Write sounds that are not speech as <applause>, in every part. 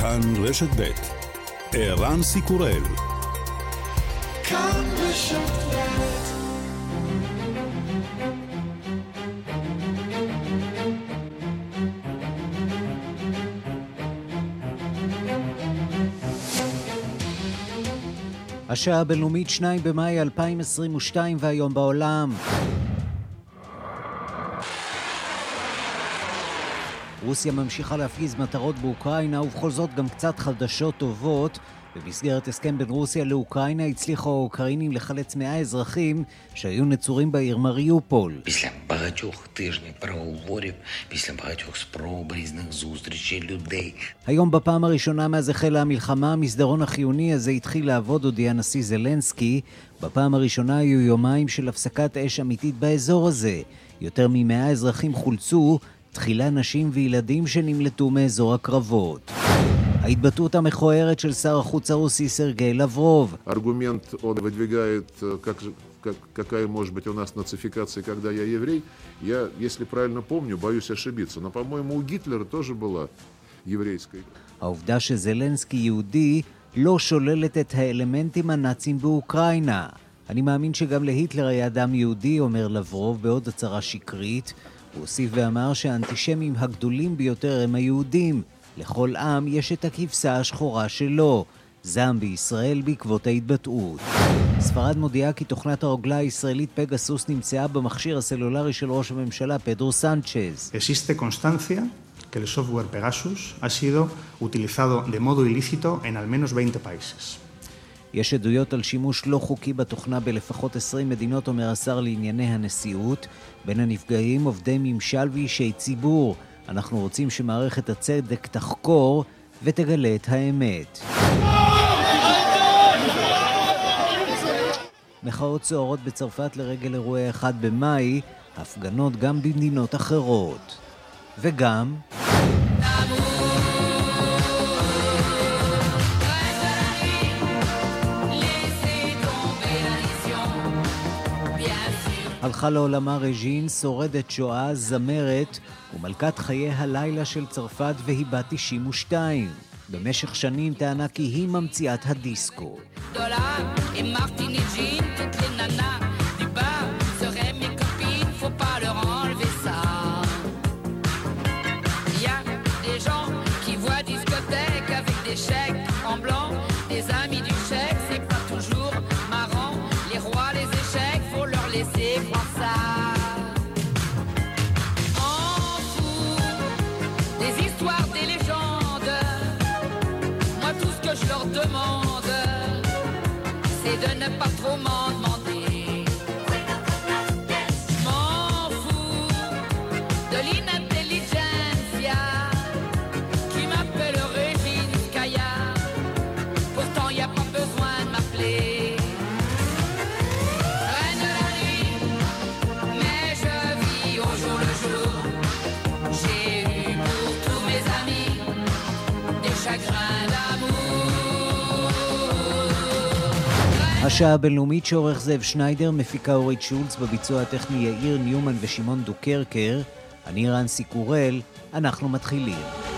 כאן רשת ב' ערן סיקורל. כאן רשת השעה הבינלאומית 2 במאי 2022 והיום בעולם רוסיה ממשיכה להפגיז מטרות באוקראינה, ובכל זאת גם קצת חדשות טובות. במסגרת הסכם בין רוסיה לאוקראינה הצליחו האוקראינים לחלץ מאה אזרחים שהיו נצורים בעיר מריופול. היום בפעם הראשונה מאז החלה המלחמה, המסדרון החיוני הזה התחיל לעבוד, הודיע הנשיא זלנסקי. בפעם הראשונה היו יומיים של הפסקת אש אמיתית באזור הזה. יותר ממאה אזרחים חולצו, תחילה נשים וילדים שנמלטו מאזור הקרבות. ההתבטאות המכוערת של שר החוץ הרוסי סרגי לברוב. ארגומנט он выдвигает, как, как, какая может быть у нас нацификация, когда я еврей. Я, если правильно помню, боюсь ошибиться, но, по-моему, у Гитлера тоже была еврейская. העובדה שזלנסקי יהודי לא שוללת את האלמנטים הנאצים באוקראינה. אני מאמין שגם להיטלר היה דם יהודי, אומר לברוב בעוד הצהרה שקרית. הוא הוסיף ואמר שהאנטישמים הגדולים ביותר הם היהודים. לכל עם יש את הכבשה השחורה שלו. זעם בישראל בעקבות ההתבטאות. ספרד מודיעה כי תוכנת הרוגלה הישראלית פגסוס נמצאה במכשיר הסלולרי של ראש הממשלה פדרו סנצ'ז. Que el software Pegasus ha sido utilizado de modo ilícito en al menos 20 países. יש עדויות על שימוש לא חוקי בתוכנה בלפחות 20 מדינות, אומר השר לענייני הנשיאות. בין הנפגעים עובדי ממשל ואישי ציבור. אנחנו רוצים שמערכת הצדק תחקור ותגלה את האמת. מחאות סוערות בצרפת לרגל אירועי 1 במאי, הפגנות גם במדינות אחרות. וגם... הלכה לעולמה רג'ין, שורדת שואה, זמרת ומלכת חיי הלילה של צרפת והיא בת 92. במשך שנים טענה כי היא ממציאת הדיסקו. demande, c'est de ne pas trop mentir. השעה הבינלאומית שעורך זאב שניידר, מפיקה אורית שולץ, בביצוע הטכני יאיר ניומן ושמעון דוקרקר. אני רנסי קורל, אנחנו מתחילים.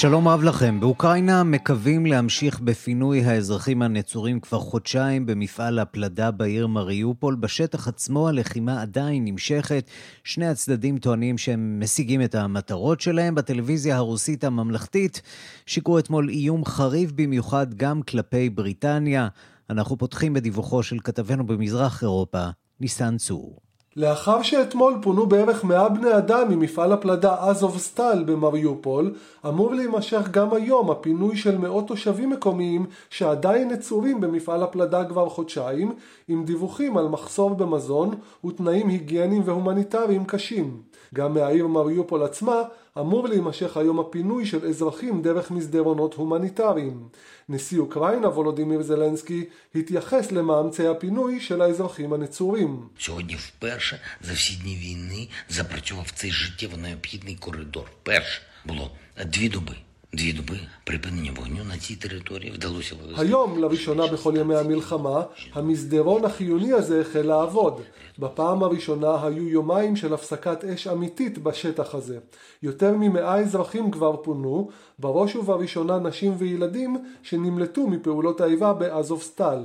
שלום רב לכם. באוקראינה מקווים להמשיך בפינוי האזרחים הנצורים כבר חודשיים במפעל הפלדה בעיר מריופול. בשטח עצמו הלחימה עדיין נמשכת. שני הצדדים טוענים שהם משיגים את המטרות שלהם. בטלוויזיה הרוסית הממלכתית שיקרו אתמול איום חריף במיוחד גם כלפי בריטניה. אנחנו פותחים בדיווחו של כתבנו במזרח אירופה, ניסן צור. לאחר שאתמול פונו בערך 100 בני אדם ממפעל הפלדה אזובסטל במריופול, אמור להימשך גם היום הפינוי של מאות תושבים מקומיים שעדיין נצורים במפעל הפלדה כבר חודשיים, עם דיווחים על מחסור במזון ותנאים היגייניים והומניטריים קשים. גם מהעיר מריופול עצמה אמור להימשך היום הפינוי של אזרחים דרך מסדרונות הומניטריים. נשיא אוקראינה וולודימיר זלנסקי התייחס למאמצי הפינוי של האזרחים הנצורים. Сьогодні вперше за всі дні війни запрацював цей життєво необхідний коридор. Перше було дві доби. Дві доби припинення вогню на цій території вдалося вивести. היום, לראשונה בכל ימי המלחמה, המסדרון החיוני הזה החל לעבוד. בפעם הראשונה היו יומיים של הפסקת אש אמיתית בשטח הזה. יותר ממאה אזרחים כבר פונו, בראש ובראשונה נשים וילדים שנמלטו מפעולות האיבה באזובסטל.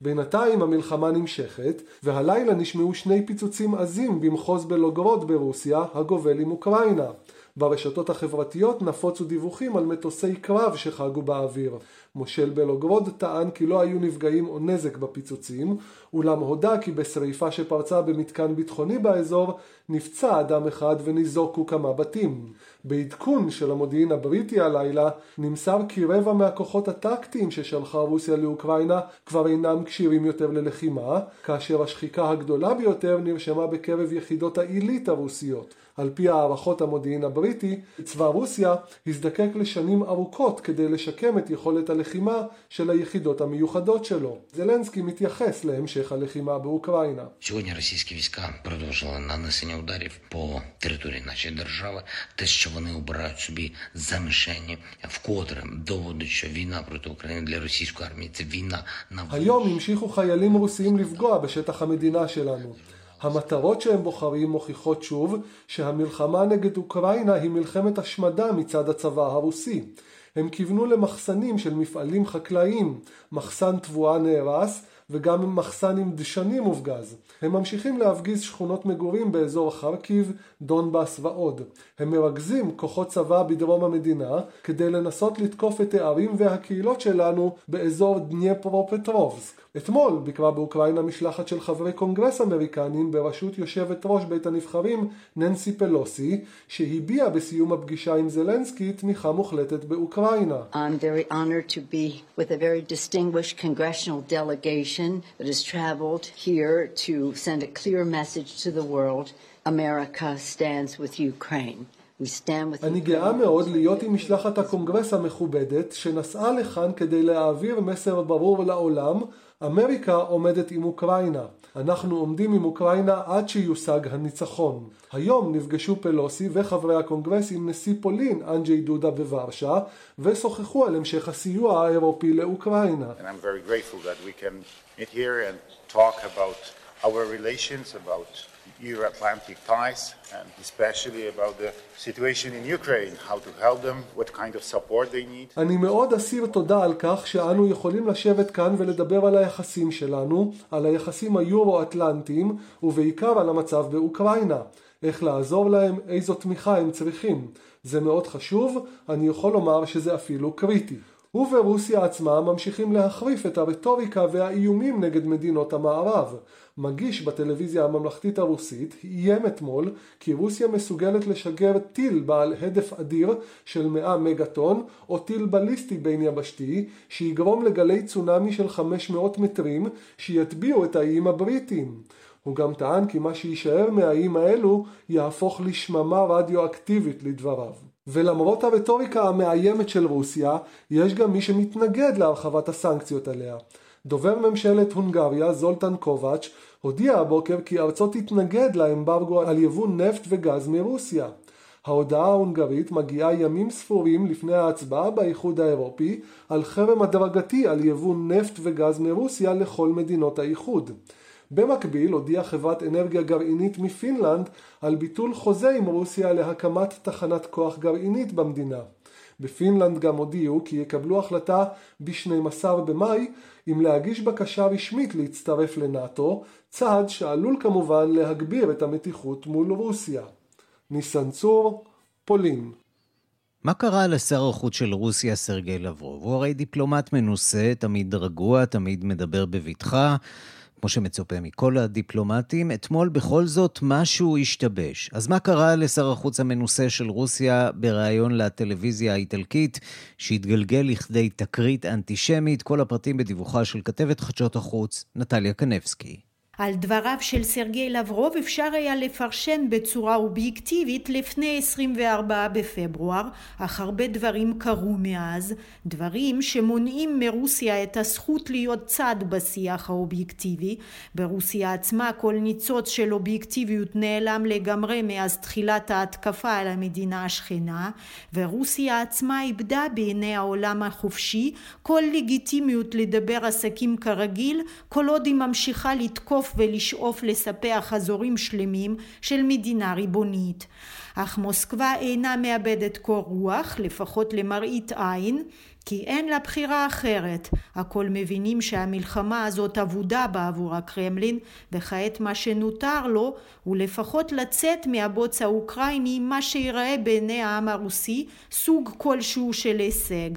בינתיים המלחמה נמשכת, והלילה נשמעו שני פיצוצים עזים במחוז בלוגרוד ברוסיה, הגובל עם אוקראינה. ברשתות החברתיות נפוצו דיווחים על מטוסי קרב שחגו באוויר. מושל בלוגרוד טען כי לא היו נפגעים או נזק בפיצוצים, אולם הודה כי בשריפה שפרצה במתקן ביטחוני באזור, נפצע אדם אחד וניזוקו כמה בתים. בעדכון של המודיעין הבריטי הלילה, נמסר כי רבע מהכוחות הטקטיים ששלחה רוסיה לאוקראינה כבר אינם כשירים יותר ללחימה, כאשר השחיקה הגדולה ביותר נרשמה בקרב יחידות העילית הרוסיות. על פי הערכות המודיעין הבריטי, צבא רוסיה הזדקק לשנים ארוכות כדי לשקם את יכולת הלחימה של היחידות המיוחדות שלו. זלנסקי מתייחס להמשך הלחימה באוקראינה. Сьогодні російські війська продовжили нанесення ударів по території нашої держави. Те, що вони обирають собі за мішені, вкотре доводить, що війна проти України для російської армії це війна на היום המשיכו חיילים רוסיים לפגוע בשטח המדינה שלנו. המטרות שהם בוחרים מוכיחות שוב שהמלחמה נגד אוקראינה היא מלחמת השמדה מצד הצבא הרוסי. הם כיוונו למחסנים של מפעלים חקלאיים, מחסן תבואה נהרס וגם מחסן עם דשנים מופגז. הם ממשיכים להפגיז שכונות מגורים באזור חרקיב, דונבאס ועוד. הם מרכזים כוחות צבא בדרום המדינה כדי לנסות לתקוף את הערים והקהילות שלנו באזור דניפרופטרובסק. אתמול ביקרה באוקראינה משלחת של חברי קונגרס אמריקנים בראשות יושבת ראש בית הנבחרים ננסי פלוסי, שהביעה בסיום הפגישה עם זלנסקי תמיכה מוחלטת באוקראינה. I'm very honored to be with a very distinguished congressional delegation that has traveled here to send a clear message to the world. America stands with Ukraine. אני. גאה מאוד להיות עם משלחת הקונגרס המכובדת שנסעה לכאן כדי להעביר מסר ברור לעולם, אמריקה עומדת עם אוקראינה. אנחנו עומדים עם אוקראינה עד שיושג הניצחון. היום נפגשו פלוסי וחברי הקונגרס עם נשיא פולין, אנדז'יי דודה בוורשה, ושוחחו על המשך הסיוע האירופי לאוקראינה. About our relations, Euro-Atlantic ties, and especially about the situation in Ukraine, how to help them, what kind of support they need. אני מאוד אסיר תודה על כך שאנו יכולים לשבת כאן ולדבר על היחסים שלנו, על היחסים היורו-אטלנטיים, ובעיקר על המצב באוקראינה. איך לעזור להם, איזו תמיכה הם צריכים. זה מאוד חשוב, אני יכול לומר שזה אפילו קריטי. וברוסיה עצמה ממשיכים להחריף את הרטוריקה והאיומים נגד מדינות המערב. מגיש בטלוויזיה הממלכתית הרוסית איים אתמול כי רוסיה מסוגלת לשגר טיל בעל הדף אדיר של 100 מגטון או טיל בליסטי בין יבשתי שיגרום לגלי צונאמי של 500 מטרים שיטביעו את האיים הבריטיים. הוא גם טען כי מה שיישאר מהאיים האלו יהפוך לשממה רדיואקטיבית לדבריו. ולמרות הרטוריקה המאיימת של רוסיה, יש גם מי שמתנגד להרחבת הסנקציות עליה. דובר ממשלת הונגריה, זולטן קובץ', הודיע הבוקר כי ארצו תתנגד לאמברגו על יבוא נפט וגז מרוסיה. ההודעה ההונגרית מגיעה ימים ספורים לפני ההצבעה באיחוד האירופי על חרם הדרגתי על יבוא נפט וגז מרוסיה לכל מדינות האיחוד. במקביל הודיעה חברת אנרגיה גרעינית מפינלנד על ביטול חוזה עם רוסיה להקמת תחנת כוח גרעינית במדינה. בפינלנד גם הודיעו כי יקבלו החלטה ב-12 במאי אם להגיש בקשה רשמית להצטרף לנאט"ו, צעד שעלול כמובן להגביר את המתיחות מול רוסיה. ניסן צור, פולין. מה קרה לשר החוץ של רוסיה, סרגי לברוב? הוא הרי דיפלומט מנוסה, תמיד רגוע, תמיד מדבר בבטחה, כמו שמצופה מכל הדיפלומטים. אתמול בכל זאת משהו השתבש. אז מה קרה לשר החוץ המנוסה של רוסיה בריאיון לטלוויזיה האיטלקית, שהתגלגל לכדי תקרית אנטישמית? כל הפרטים בדיווחה של כתבת חדשות החוץ, נטליה קנבסקי. על דבריו של סרגי לברוב אפשר היה לפרשן בצורה אובייקטיבית לפני 24 בפברואר, אך הרבה דברים קרו מאז, דברים שמונעים מרוסיה את הזכות להיות צד בשיח האובייקטיבי. ברוסיה עצמה כל ניצוץ של אובייקטיביות נעלם לגמרי מאז תחילת ההתקפה על המדינה השכנה, ורוסיה עצמה איבדה בעיני העולם החופשי כל לגיטימיות לדבר עסקים כרגיל, כל עוד היא ממשיכה לתקוף לשאוף ולשאוף לספח אזורים שלמים של מדינה ריבונית. אך מוסקבה אינה מאבדת קור רוח, לפחות למראית עין, כי אין לה בחירה אחרת. הכל מבינים שהמלחמה הזאת אבודה בעבור הקרמלין, וכעת מה שנותר לו הוא לפחות לצאת מהבוץ האוקראיני מה שיראה בעיני העם הרוסי סוג כלשהו של הישג.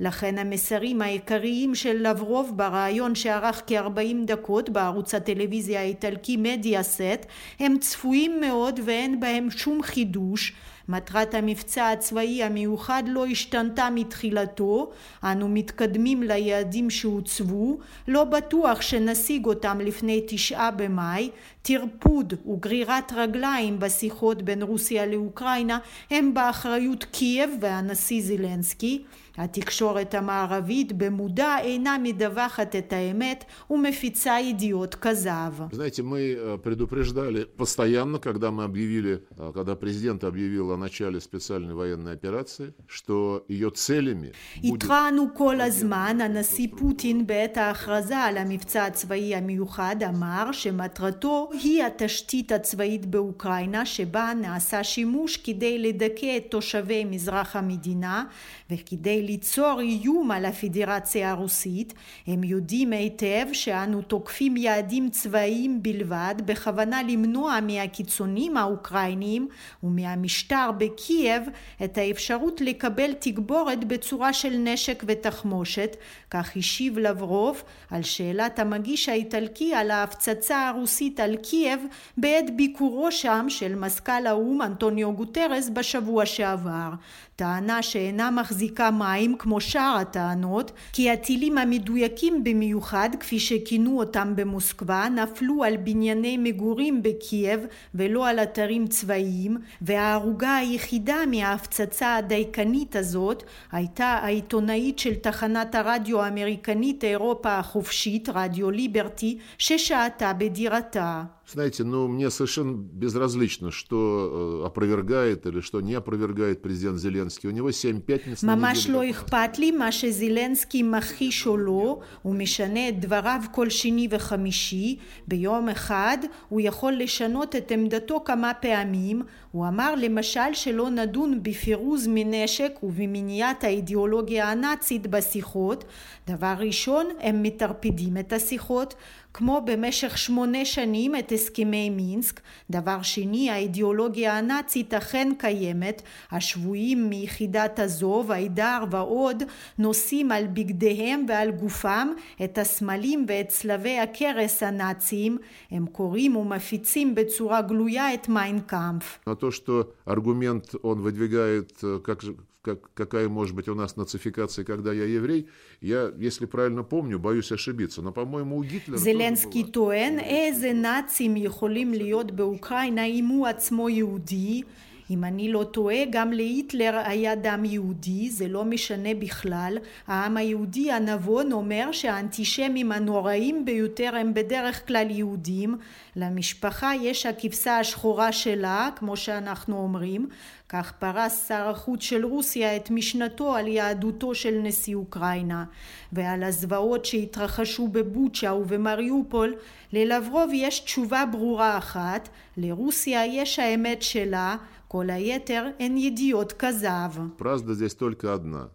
לכן המסרים העיקריים של לברוב בריאיון שארך כ-40 דקות בערוץ הטלוויזיה האיטלקי מדיה-סט הם צפויים מאוד ואין בהם שום חידוש מטרת המבצע הצבאי המיוחד לא השתנתה מתחילתו, אנו מתקדמים ליעדים שהוצבו, לא בטוח שנשיג אותם לפני תשעה במאי, טרפוד וגרירת רגליים בשיחות בין רוסיה לאוקראינה הם באחריות קייב והנשיא זלנסקי, התקשורת המערבית במודע אינה מדווחת את האמת ומפיצה ידיעות כזב. Знаете, мы предупреждали постоянно, когда мы объявили, когда президент объявил о начале специальной военной операции, что ее целями התרענו כל הזמן, הנשיא פוטין בעת ההכרזה על המבצע הצבאי המיוחד אמר שמטרתו היא התשתית הצבאית באוקראינה שבה נעשה שימוש כדי לדכא את תושבי מזרח המדינה וכדי ליצור איום על הפדרציה הרוסית, הם יודעים היטב שאנו תוקפים יעדים צבאיים בלבד בכוונה למנוע מהקיצונים האוקראינים ומהמשטר בקייב את האפשרות לקבל תגבורת בצורה של נשק ותחמושת, כך השיב לברוב על שאלת המגיש האיטלקי על ההפצצה הרוסית על קייב בעת ביקורו שם של מזכ"ל האו"ם אנטוניו גוטרס בשבוע שעבר. טענה שאינה מחזיקה מים כמו שאר הטענות, כי הטילים המדויקים במיוחד, כפי שכינו אותם במוסקבה, נפלו על בנייני מגורים בקייב ולא על אתרים צבאיים, וההרוגה היחידה מההפצצה הדייקנית הזאת הייתה העיתונאית של תחנת הרדיו האמריקנית אירופה החופשית, רדיו ליברטי, ששהתה בדירתה. Знаете, ну, мне совершенно безразлично, что опровергает или что не опровергает президент Зеленский. У него 7 пятниц на ממש לא אכפת לי מה שזילנסקי מכחיש או לא, הוא משנה את דבריו כל שני וחמישי, ביום אחד הוא יכול לשנות את עמדתו כמה פעמים, הוא אמר למשל שלא נדון בפירוז מנשק ובמניעת האידיאולוגיה הנאצית בשיחות, דבר ראשון הם מטרפדים את השיחות כמו במשך שמונה שנים את הסכמי מינסק, דבר שני האידיאולוגיה הנאצית אכן קיימת, השבויים מיחידת הזוב, הידר ועוד נושאים על בגדיהם ועל גופם את הסמלים ואת צלבי הקרס הנאציים, הם קוראים ומפיצים בצורה גלויה את מיינקאמפ. то, что аргумент он выдвигает, как, как, какая может быть у нас нацификация, когда я еврей, я, если правильно помню, боюсь ошибиться, но, по-моему, у Гитлера... זלנסקי טוען איזה נאצים יכולים להיות באוקראינה אם הוא עצמו יהודי אם אני לא טועה, גם להיטלר היה דם יהודי, זה לא משנה בכלל. העם היהודי הנבון אומר שהאנטישמים הנוראים ביותר הם בדרך כלל יהודים. למשפחה יש הכבשה השחורה שלה, כמו שאנחנו אומרים. כך פרס שר החוץ של רוסיה את משנתו על יהדותו של נשיא אוקראינה ועל הזוועות שהתרחשו בבוצ'ה ובמריופול ללברוב יש תשובה ברורה אחת לרוסיה יש האמת שלה כל היתר הן ידיעות כזב. Правда здесь только одна.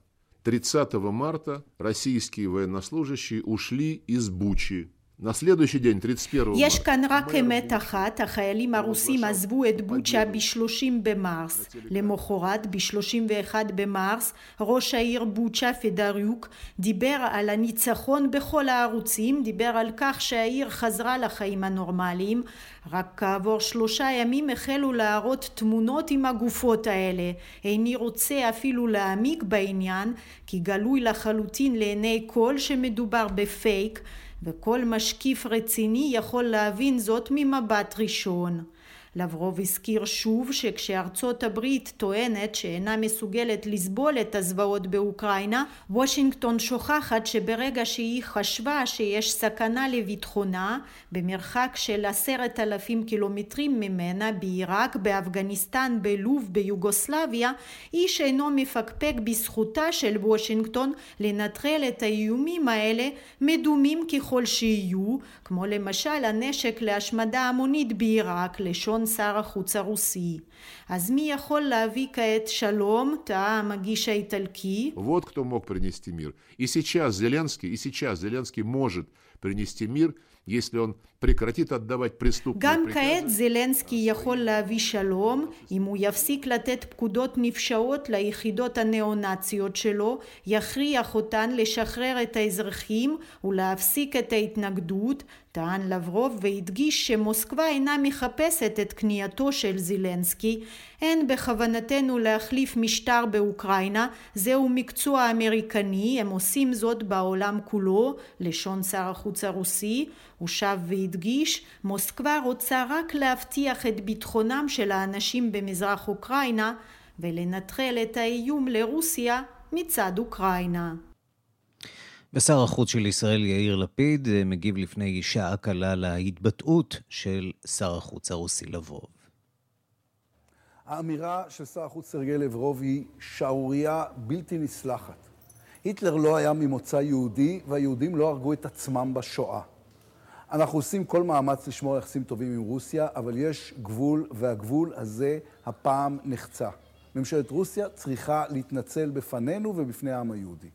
30 марта российские военнослужащие ушли из Бучи. יש כאן רק אמת אחת, החיילים הרוסים עזבו את בוצ'ה ב-30 במרס. למחרת, ב-31 במרס, ראש העיר בוצ'ה פדריוק דיבר על הניצחון בכל הערוצים, דיבר על כך שהעיר חזרה לחיים הנורמליים. רק כעבור שלושה ימים החלו להראות תמונות עם הגופות האלה. איני רוצה אפילו להעמיק בעניין, כי גלוי לחלוטין לעיני כל שמדובר בפייק. וכל משקיף רציני יכול להבין זאת ממבט ראשון. לברוב הזכיר שוב שכשארצות הברית טוענת שאינה מסוגלת לסבול את הזוועות באוקראינה, וושינגטון שוכחת שברגע שהיא חשבה שיש סכנה לביטחונה, במרחק של עשרת אלפים קילומטרים ממנה, בעיראק, באפגניסטן, בלוב, ביוגוסלביה, איש אינו מפקפק בזכותה של וושינגטון לנטרל את האיומים האלה, מדומים ככל שיהיו, כמו למשל הנשק להשמדה המונית בעיראק, לשון שר החוץ הרוסי. אז מי יכול להביא כעת שלום, טעה המגיש האיטלקי? Вот кто мог принести мир. И сейчас Зеленский, и сейчас Зеленский может принести мир, если он прекратит отдавать преступные גם כעת זלנסקי יכול להביא שלום אם הוא יפסיק לתת פקודות נפשעות ליחידות הניאו-נאציות שלו, יכריח אותן לשחרר את האזרחים ולהפסיק את ההתנגדות, טען לברוב והדגיש שמוסקבה אינה מחפשת את כניעתו של זילנסקי, אין בכוונתנו להחליף משטר באוקראינה, זהו מקצוע אמריקני, הם עושים זאת בעולם כולו, לשון שר החוץ הרוסי, הוא שב והדגיש, מוסקבה רוצה רק להבטיח את ביטחונם של האנשים במזרח אוקראינה ולנטרל את האיום לרוסיה מצד אוקראינה. ושר החוץ של ישראל יאיר לפיד מגיב לפני שעה קלה להתבטאות של שר החוץ הרוסי לברוב. האמירה של שר החוץ סרגי לברוב היא שערורייה בלתי נסלחת. היטלר לא היה ממוצא יהודי והיהודים לא הרגו את עצמם בשואה. אנחנו עושים כל מאמץ לשמור על יחסים טובים עם רוסיה, אבל יש גבול, והגבול הזה הפעם נחצה. ממשלת רוסיה צריכה להתנצל בפנינו ובפני העם היהודי.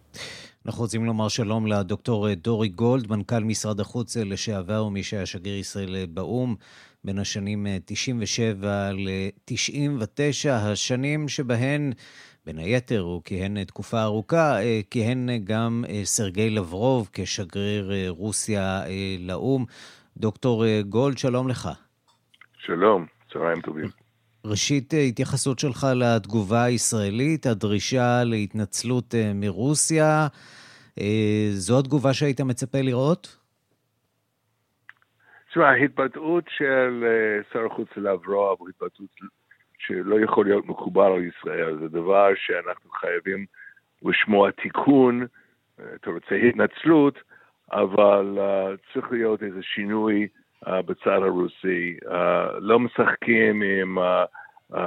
אנחנו רוצים לומר שלום לדוקטור דורי גולד, מנכ"ל משרד החוץ לשעבר ומי שהיה שגריר ישראל באו"ם בין השנים 97 ל-99, השנים שבהן בין היתר הוא כיהן תקופה ארוכה, כיהן גם סרגי לברוב כשגריר רוסיה לאו"ם. דוקטור גולד, שלום לך. שלום, צהריים טובים. ראשית, התייחסות שלך לתגובה הישראלית, הדרישה להתנצלות מרוסיה, זו התגובה שהיית מצפה לראות? תשמע, ההתבטאות של שר החוץ לברוב התבטאות שלא יכול להיות מקובל על ישראל, זה דבר שאנחנו חייבים לשמוע תיקון, אתה רוצה התנצלות, אבל uh, צריך להיות איזה שינוי uh, בצד הרוסי. Uh, לא משחקים עם, uh, uh,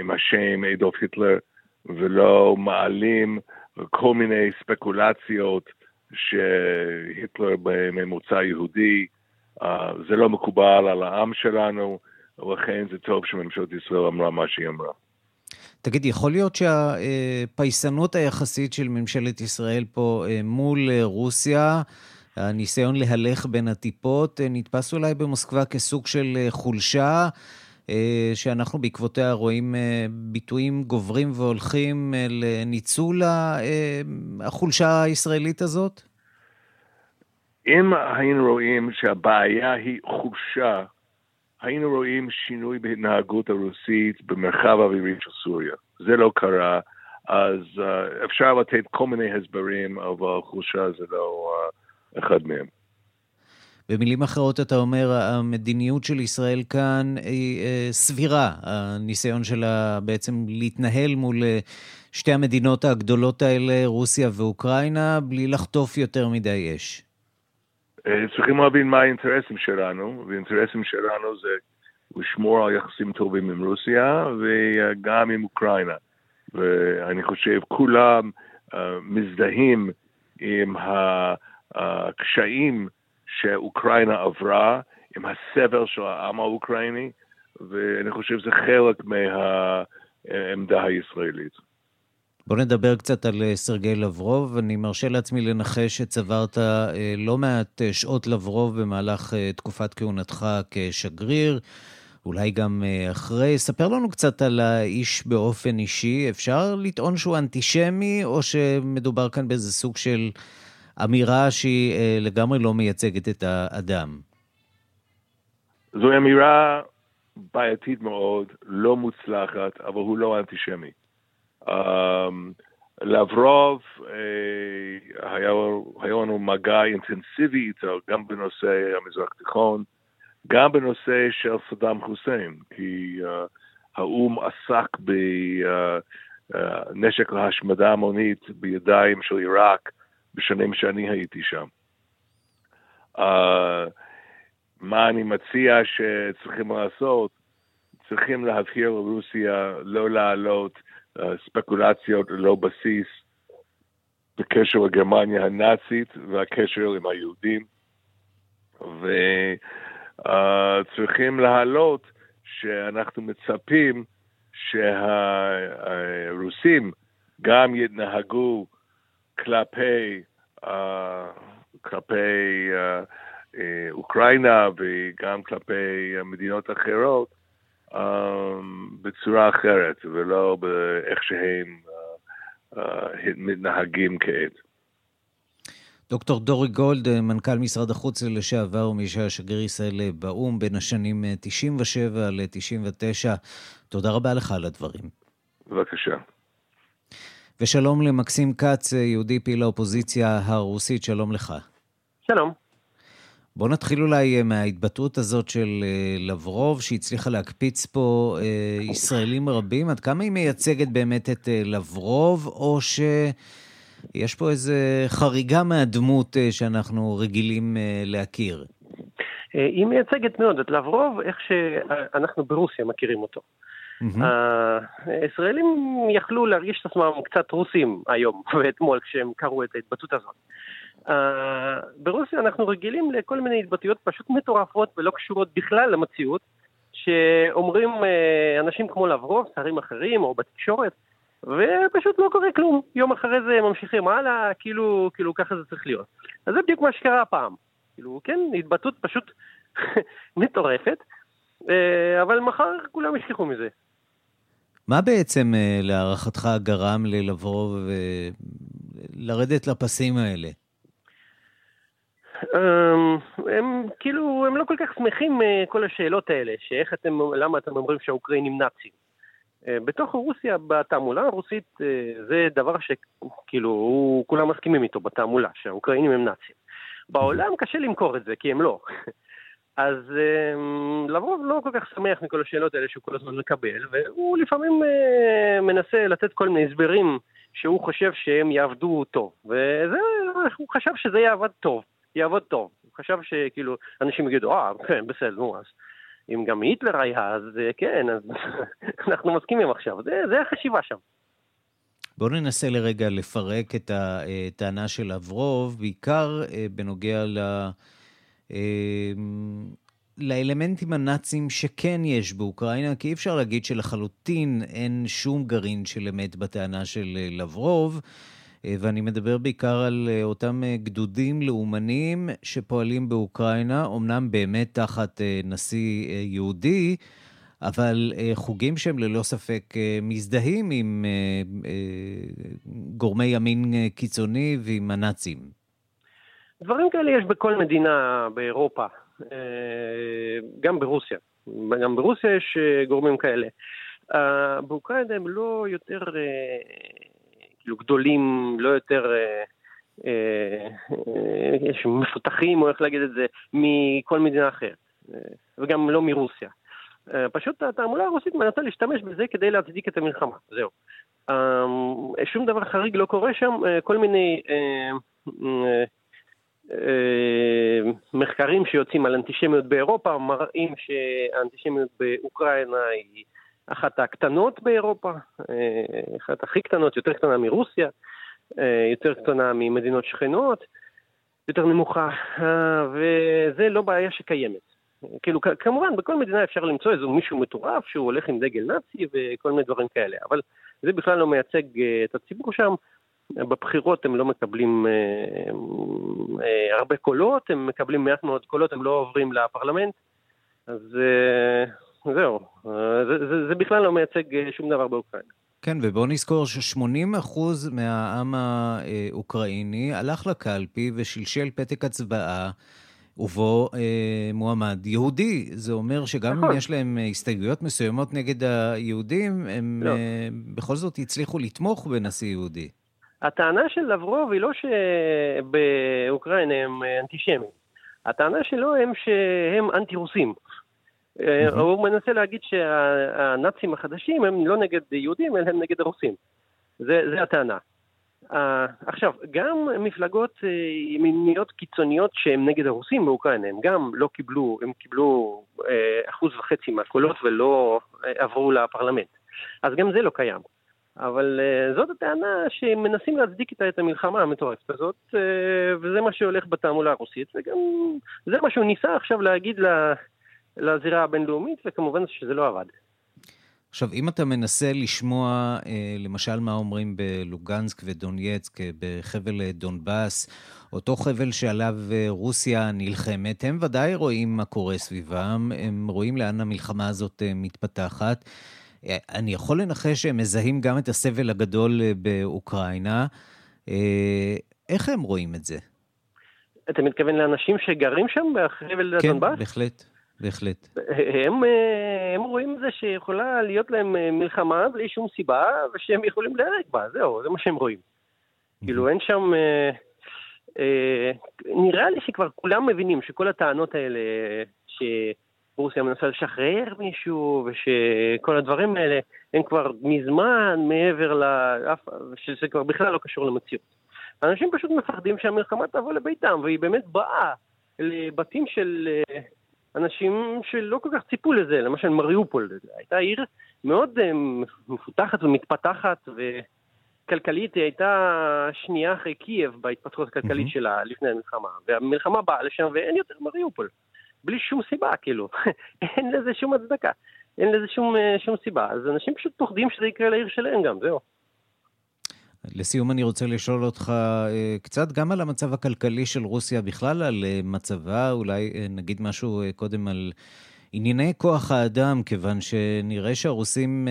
עם השם אדולף היטלר ולא מעלים כל מיני ספקולציות שהיטלר בממוצע יהודי, uh, זה לא מקובל על העם שלנו. ולכן זה טוב שממשלת ישראל אמרה מה שהיא אמרה. תגיד, יכול להיות שהפייסנות היחסית של ממשלת ישראל פה אה, מול אה, רוסיה, הניסיון להלך בין הטיפות, אה, נתפס אולי במוסקבה כסוג של חולשה, שאנחנו בעקבותיה רואים ביטויים גוברים והולכים לניצול החולשה הישראלית הזאת? אם היינו רואים שהבעיה היא חולשה, היינו רואים שינוי בהתנהגות הרוסית במרחב האווירי של סוריה. זה לא קרה, אז uh, אפשר לתת כל מיני הסברים, אבל חולשה זה לא uh, אחד מהם. במילים אחרות אתה אומר, המדיניות של ישראל כאן היא uh, סבירה, הניסיון שלה בעצם להתנהל מול שתי המדינות הגדולות האלה, רוסיה ואוקראינה, בלי לחטוף יותר מדי אש. צריכים להבין מה האינטרסים שלנו, והאינטרסים שלנו זה לשמור על יחסים טובים עם רוסיה וגם עם אוקראינה. ואני חושב כולם uh, מזדהים עם הקשיים שאוקראינה עברה, עם הסבל של העם האוקראיני, ואני חושב שזה חלק מהעמדה הישראלית. בוא נדבר קצת על אה, סרגי לברוב. אני מרשה לעצמי לנחש שצברת אה, לא מעט אה, שעות לברוב במהלך תקופת כהונתך כשגריר, אולי גם אחרי. ספר לנו קצת על האיש באופן אישי. אפשר לטעון שהוא אנטישמי, או שמדובר כאן באיזה סוג של אמירה שהיא לגמרי לא מייצגת את האדם? זו אמירה בעייתית מאוד, לא מוצלחת, אבל הוא לא אנטישמי. Um, לברוב, היה, היה לנו מגע אינטנסיבי איתו, גם בנושא המזרח התיכון, גם בנושא של סדאם חוסיין, כי uh, האו"ם עסק בנשק uh, להשמדה המונית בידיים של עיראק בשנים שאני הייתי שם. מה אני מציע שצריכים לעשות? צריכים להבהיר לרוסיה לא להעלות uh, ספקולציות ללא בסיס בקשר לגרמניה הנאצית והקשר עם היהודים. וצריכים להעלות שאנחנו מצפים שהרוסים גם יתנהגו כלפי, uh, כלפי uh, אוקראינה וגם כלפי מדינות אחרות um, בצורה אחרת ולא באיך שהם uh, uh, מתנהגים כעת. דוקטור דורי גולד, מנכ"ל משרד החוץ לשעבר ומי שהיה שגריר ישראל באו"ם בין השנים 97 ל-99, תודה רבה לך על הדברים. בבקשה. ושלום למקסים כץ, יהודי פעיל האופוזיציה הרוסית, שלום לך. שלום. בואו נתחיל אולי מההתבטאות הזאת של לברוב, שהצליחה להקפיץ פה ישראלים רבים. עד כמה היא מייצגת באמת את לברוב, או שיש פה איזה חריגה מהדמות שאנחנו רגילים להכיר? היא מייצגת מאוד את לברוב, איך שאנחנו ברוסיה מכירים אותו. הישראלים יכלו להרגיש את עצמם קצת רוסים היום <laughs> ואתמול כשהם קראו את ההתבטאות הזאת. Uh, ברוסיה אנחנו רגילים לכל מיני התבטאויות פשוט מטורפות ולא קשורות בכלל למציאות, שאומרים uh, אנשים כמו לברוב, שרים אחרים או בתקשורת, ופשוט לא קורה כלום. יום אחרי זה ממשיכים הלאה, כאילו, כאילו ככה זה צריך להיות. אז זה בדיוק מה שקרה הפעם. כאילו, כן, התבטאות פשוט <laughs> מטורפת, uh, אבל מחר כולם ישכחו מזה. מה בעצם להערכתך גרם ללברוב לרדת לפסים האלה? הם כאילו, הם לא כל כך שמחים כל השאלות האלה, שאיך אתם, למה אתם אומרים שהאוקראינים נאצים. בתוך רוסיה, בתעמולה הרוסית, זה דבר שכאילו, כולם מסכימים איתו בתעמולה, שהאוקראינים הם נאצים. בעולם קשה למכור את זה, כי הם לא. <laughs> אז לרוב לא כל כך שמח מכל השאלות האלה שהוא כל הזמן מקבל, והוא לפעמים מנסה לתת כל מיני הסברים שהוא חושב שהם יעבדו טוב. וזה, הוא חשב שזה יעבוד טוב. יעבוד טוב. הוא חשב שכאילו, אנשים יגידו, אה, כן, בסדר, נו, אז אם גם היטלר היה, אז כן, אז <laughs> אנחנו מסכימים עכשיו. זה, זה החשיבה שם. בואו ננסה לרגע לפרק את הטענה של אברוב, בעיקר בנוגע ל... לאלמנטים הנאצים שכן יש באוקראינה, כי אי אפשר להגיד שלחלוטין אין שום גרעין של אמת בטענה של לברוב. ואני מדבר בעיקר על אותם גדודים לאומניים שפועלים באוקראינה, אמנם באמת תחת נשיא יהודי, אבל חוגים שהם ללא ספק מזדהים עם גורמי ימין קיצוני ועם הנאצים. דברים כאלה יש בכל מדינה באירופה, גם ברוסיה. גם ברוסיה יש גורמים כאלה. באוקראינה הם לא יותר... כאילו גדולים, לא יותר אה, אה, אה, מפותחים, או איך להגיד את זה, מכל מדינה אחרת, אה, וגם לא מרוסיה. אה, פשוט התעמולה הרוסית מנסה להשתמש בזה כדי להצדיק את המלחמה, זהו. אה, שום דבר חריג לא קורה שם, אה, כל מיני אה, אה, אה, מחקרים שיוצאים על אנטישמיות באירופה מראים שהאנטישמיות באוקראינה היא אחת הקטנות באירופה, אחת הכי קטנות, יותר קטנה מרוסיה, יותר קטנה ממדינות שכנות, יותר נמוכה, וזה לא בעיה שקיימת. כאילו, כמובן, בכל מדינה אפשר למצוא איזה מישהו מטורף שהוא הולך עם דגל נאצי וכל מיני דברים כאלה, אבל זה בכלל לא מייצג את הציבור שם. בבחירות הם לא מקבלים אה, אה, הרבה קולות, הם מקבלים מעט מאוד קולות, הם לא עוברים לפרלמנט, אז אה, זהו, זה, זה, זה בכלל לא מייצג שום דבר באוקראינה. כן, ובואו נזכור ש-80% מהעם האוקראיני הלך לקלפי ושלשל פתק הצבעה. ובו אה, מועמד יהודי. זה אומר שגם נכון. אם יש להם הסתייגויות מסוימות נגד היהודים, הם לא. אה, בכל זאת הצליחו לתמוך בנשיא יהודי. הטענה של לברוב היא לא שבאוקראינה הם אנטישמים. הטענה שלו הם שהם אנטי-רוסים. Mm-hmm. הוא מנסה להגיד שהנאצים החדשים הם לא נגד יהודים, אלא הם נגד הרוסים. זה, זה הטענה. Uh, עכשיו, גם מפלגות uh, ימיניות קיצוניות שהן נגד הרוסים באוקראינה, הם גם לא קיבלו, הם קיבלו uh, אחוז וחצי מהקולות ולא uh, עברו לפרלמנט. אז גם זה לא קיים. אבל uh, זאת הטענה שמנסים להצדיק איתה את המלחמה המטורפת הזאת, uh, וזה מה שהולך בתעמולה הרוסית, וגם זה מה שהוא ניסה עכשיו להגיד לזירה הבינלאומית, וכמובן שזה לא עבד. עכשיו, אם אתה מנסה לשמוע, אה, למשל, מה אומרים בלוגנסק ודונייצק, אה, בחבל אה, דונבאס, אותו חבל שעליו רוסיה נלחמת, הם ודאי רואים מה קורה סביבם, הם רואים לאן המלחמה הזאת מתפתחת. אני יכול לנחש שהם מזהים גם את הסבל הגדול באוקראינה. איך הם רואים את זה? אתה מתכוון לאנשים שגרים שם בחבל כן, דונבאס? כן, בהחלט. בהחלט. הם, אה, הם רואים את זה שיכולה להיות להם אה, מלחמה בלי שום סיבה, ושהם יכולים להרג בה, זהו, זה מה שהם רואים. כאילו אין שם... אה, אה, נראה לי שכבר כולם מבינים שכל הטענות האלה, שרוסיה מנסה לשחרר מישהו, ושכל הדברים האלה, הם כבר מזמן מעבר ל... שזה כבר בכלל לא קשור למציאות. אנשים פשוט מפחדים שהמלחמה תבוא לביתם, והיא באמת באה לבתים של... אנשים שלא כל כך ציפו לזה, למשל מריופול, הייתה עיר מאוד אה, מפותחת ומתפתחת וכלכלית, היא הייתה שנייה אחרי קייב בהתפתחות הכלכלית mm-hmm. שלה לפני המלחמה, והמלחמה באה לשם ואין יותר מריופול, בלי שום סיבה כאילו, <laughs> אין לזה שום הצדקה, אין לזה שום, אה, שום סיבה, אז אנשים פשוט פוחדים שזה יקרה לעיר שלהם גם, זהו. לסיום אני רוצה לשאול אותך אה, קצת גם על המצב הכלכלי של רוסיה בכלל, על אה, מצבה, אולי אה, נגיד משהו קודם על ענייני כוח האדם, כיוון שנראה שהרוסים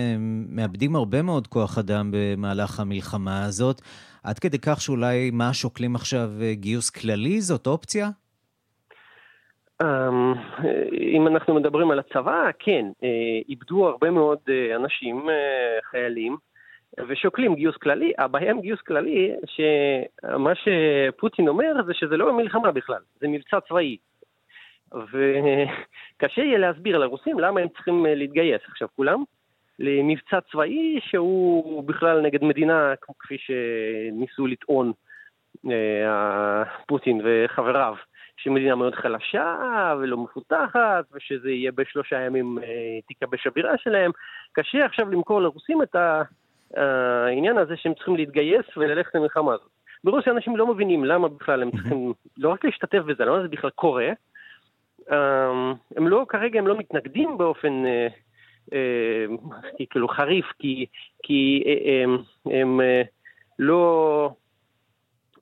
מאבדים הרבה מאוד כוח אדם במהלך המלחמה הזאת, עד כדי כך שאולי מה שוקלים עכשיו גיוס כללי, זאת אופציה? אמ, אם אנחנו מדברים על הצבא, כן, איבדו הרבה מאוד אנשים, חיילים. ושוקלים גיוס כללי, הבעיה עם גיוס כללי, שמה שפוטין אומר זה שזה לא מלחמה בכלל, זה מבצע צבאי. וקשה יהיה להסביר לרוסים למה הם צריכים להתגייס עכשיו כולם למבצע צבאי שהוא בכלל נגד מדינה, כפי שניסו לטעון אה, פוטין וחבריו, שמדינה מאוד חלשה ולא מפותחת, ושזה יהיה בשלושה ימים אה, תיכבש הבירה שלהם. קשה עכשיו למכור לרוסים את ה... העניין הזה שהם צריכים להתגייס וללכת למלחמה הזאת. ברוסיה אנשים לא מבינים למה בכלל הם צריכים <laughs> לא רק להשתתף בזה, למה זה בכלל קורה. אמ, הם לא, כרגע הם לא מתנגדים באופן אה, אה, כאילו חריף, כי, כי אה, הם, הם לא...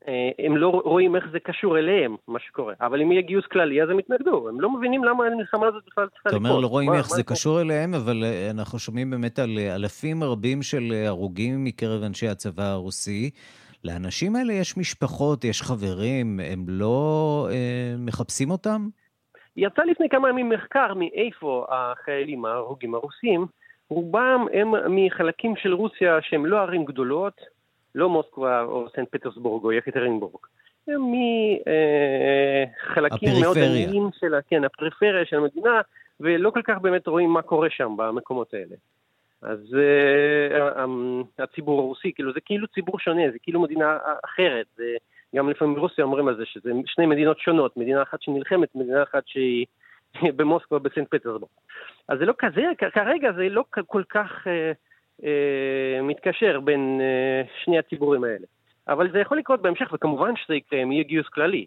אה, הם לא רואים איך זה קשור אליהם, מה שקורה. אבל אם יהיה גיוס כללי, אז הם יתנגדו. הם לא מבינים למה המלחמה הזאת בכלל צריכה לקרות. אתה אומר, לא רואים איך זה קשור אליהם, אבל אה, אנחנו שומעים באמת על אה, אלפים רבים של הרוגים מקרב אנשי הצבא הרוסי. לאנשים האלה יש משפחות, יש חברים, הם לא אה, מחפשים אותם? יצא לפני כמה ימים מחקר מאיפה החיילים ההרוגים הרוסים. רובם הם מחלקים של רוסיה שהם לא ערים גדולות, לא מוסקבה או סנט פטרסבורג או יקטרינבורג. מחלקים מאוד עניים של, כן, הפריפריה של המדינה, ולא כל כך באמת רואים מה קורה שם במקומות האלה. אז uh, הציבור הרוסי, כאילו זה כאילו ציבור שונה, זה כאילו מדינה אחרת. זה, גם לפעמים ברוסיה אומרים על זה שזה שני מדינות שונות, מדינה אחת שנלחמת, מדינה אחת שהיא <laughs> במוסקבה בסנט פטרסבורג. אז זה לא כזה, כרגע זה לא כל כך... Uh, אה, מתקשר בין אה, שני הציבורים האלה. אבל זה יכול לקרות בהמשך, וכמובן שזה יקרה אם יהיה גיוס כללי.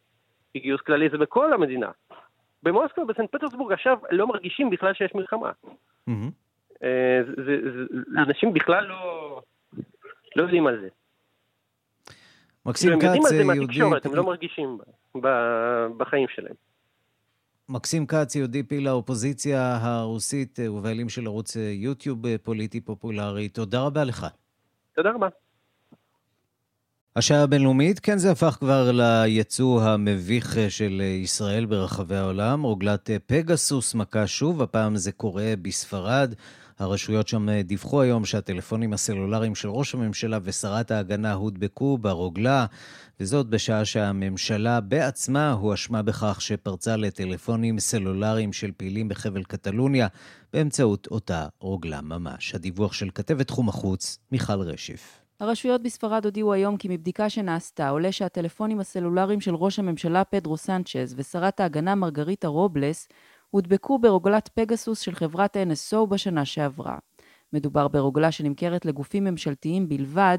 כי גיוס כללי זה בכל המדינה. במוסקבה, בסנט פטרסבורג עכשיו לא מרגישים בכלל שיש מלחמה. אה, אנשים בכלל לא, לא יודעים על זה. מקסים כץ, יהודי... הם יודעים על זה מהתקשורת, הם לא מרגישים בחיים שלהם. מקסים כץ, יהודי פעיל האופוזיציה הרוסית אה, ובעלים של ערוץ אה, יוטיוב אה, פוליטי פופולרי. תודה רבה לך. תודה רבה. השעה הבינלאומית, כן זה הפך כבר ליצוא המביך של ישראל ברחבי העולם. רוגלת פגסוס מכה שוב, הפעם זה קורה בספרד. הרשויות שם אה, דיווחו היום שהטלפונים הסלולריים של ראש הממשלה ושרת ההגנה הודבקו ברוגלה, וזאת בשעה שהממשלה בעצמה הואשמה בכך שפרצה לטלפונים סלולריים של פעילים בחבל קטלוניה באמצעות אותה רוגלה ממש. הדיווח של כתבת תחום החוץ, מיכל רשיף. הרשויות בספרד הודיעו היום כי מבדיקה שנעשתה עולה שהטלפונים הסלולריים של ראש הממשלה פדרו סנצ'ז ושרת ההגנה מרגריטה רובלס הודבקו ברוגלת פגסוס של חברת NSO בשנה שעברה. מדובר ברוגלה שנמכרת לגופים ממשלתיים בלבד,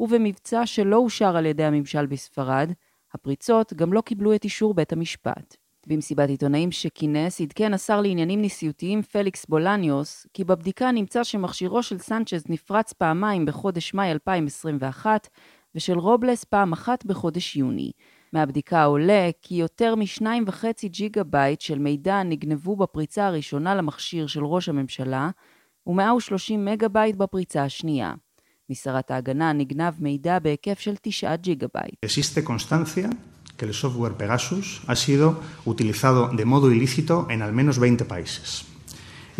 ובמבצע שלא אושר על ידי הממשל בספרד, הפריצות גם לא קיבלו את אישור בית המשפט. במסיבת עיתונאים שכינס, עדכן השר לעניינים נשיאותיים פליקס בולניוס, כי בבדיקה נמצא שמכשירו של סנצ'ז נפרץ פעמיים בחודש מאי 2021, ושל רובלס פעם אחת בחודש יוני. מהבדיקה עולה כי יותר מ-2.5 ג'יגה בייט של מידע נגנבו בפריצה הראשונה למכשיר של ראש הממשלה, ו-130 מגה בייט בפריצה השנייה. משרת ההגנה נגנב מידע בהיקף של 9 ג'יגה בייט. que el software Pegasus ha sido utilizado de modo ilícito en al menos 20 países.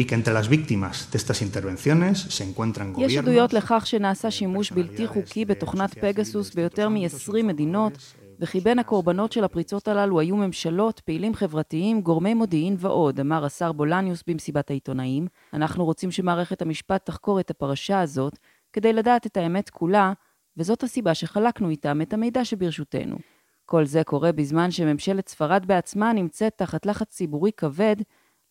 y que entre las víctimas de estas intervenciones se encuentran gobiernos... יש עדויות לכך שנעשה שימוש בלתי חוקי בתוכנת פגסוס ביותר מ-20 מדינות, וכי בין הקורבנות של הפריצות הללו היו ממשלות, פעילים חברתיים, גורמי מודיעין ועוד, אמר השר בולניוס במסיבת העיתונאים. אנחנו רוצים שמערכת המשפט תחקור את הפרשה הזאת, כדי לדעת את האמת כולה, וזאת הסיבה שחלקנו איתם את המידע שברשותנו. כל זה קורה בזמן שממשלת ספרד בעצמה נמצאת תחת לחץ ציבורי כבד,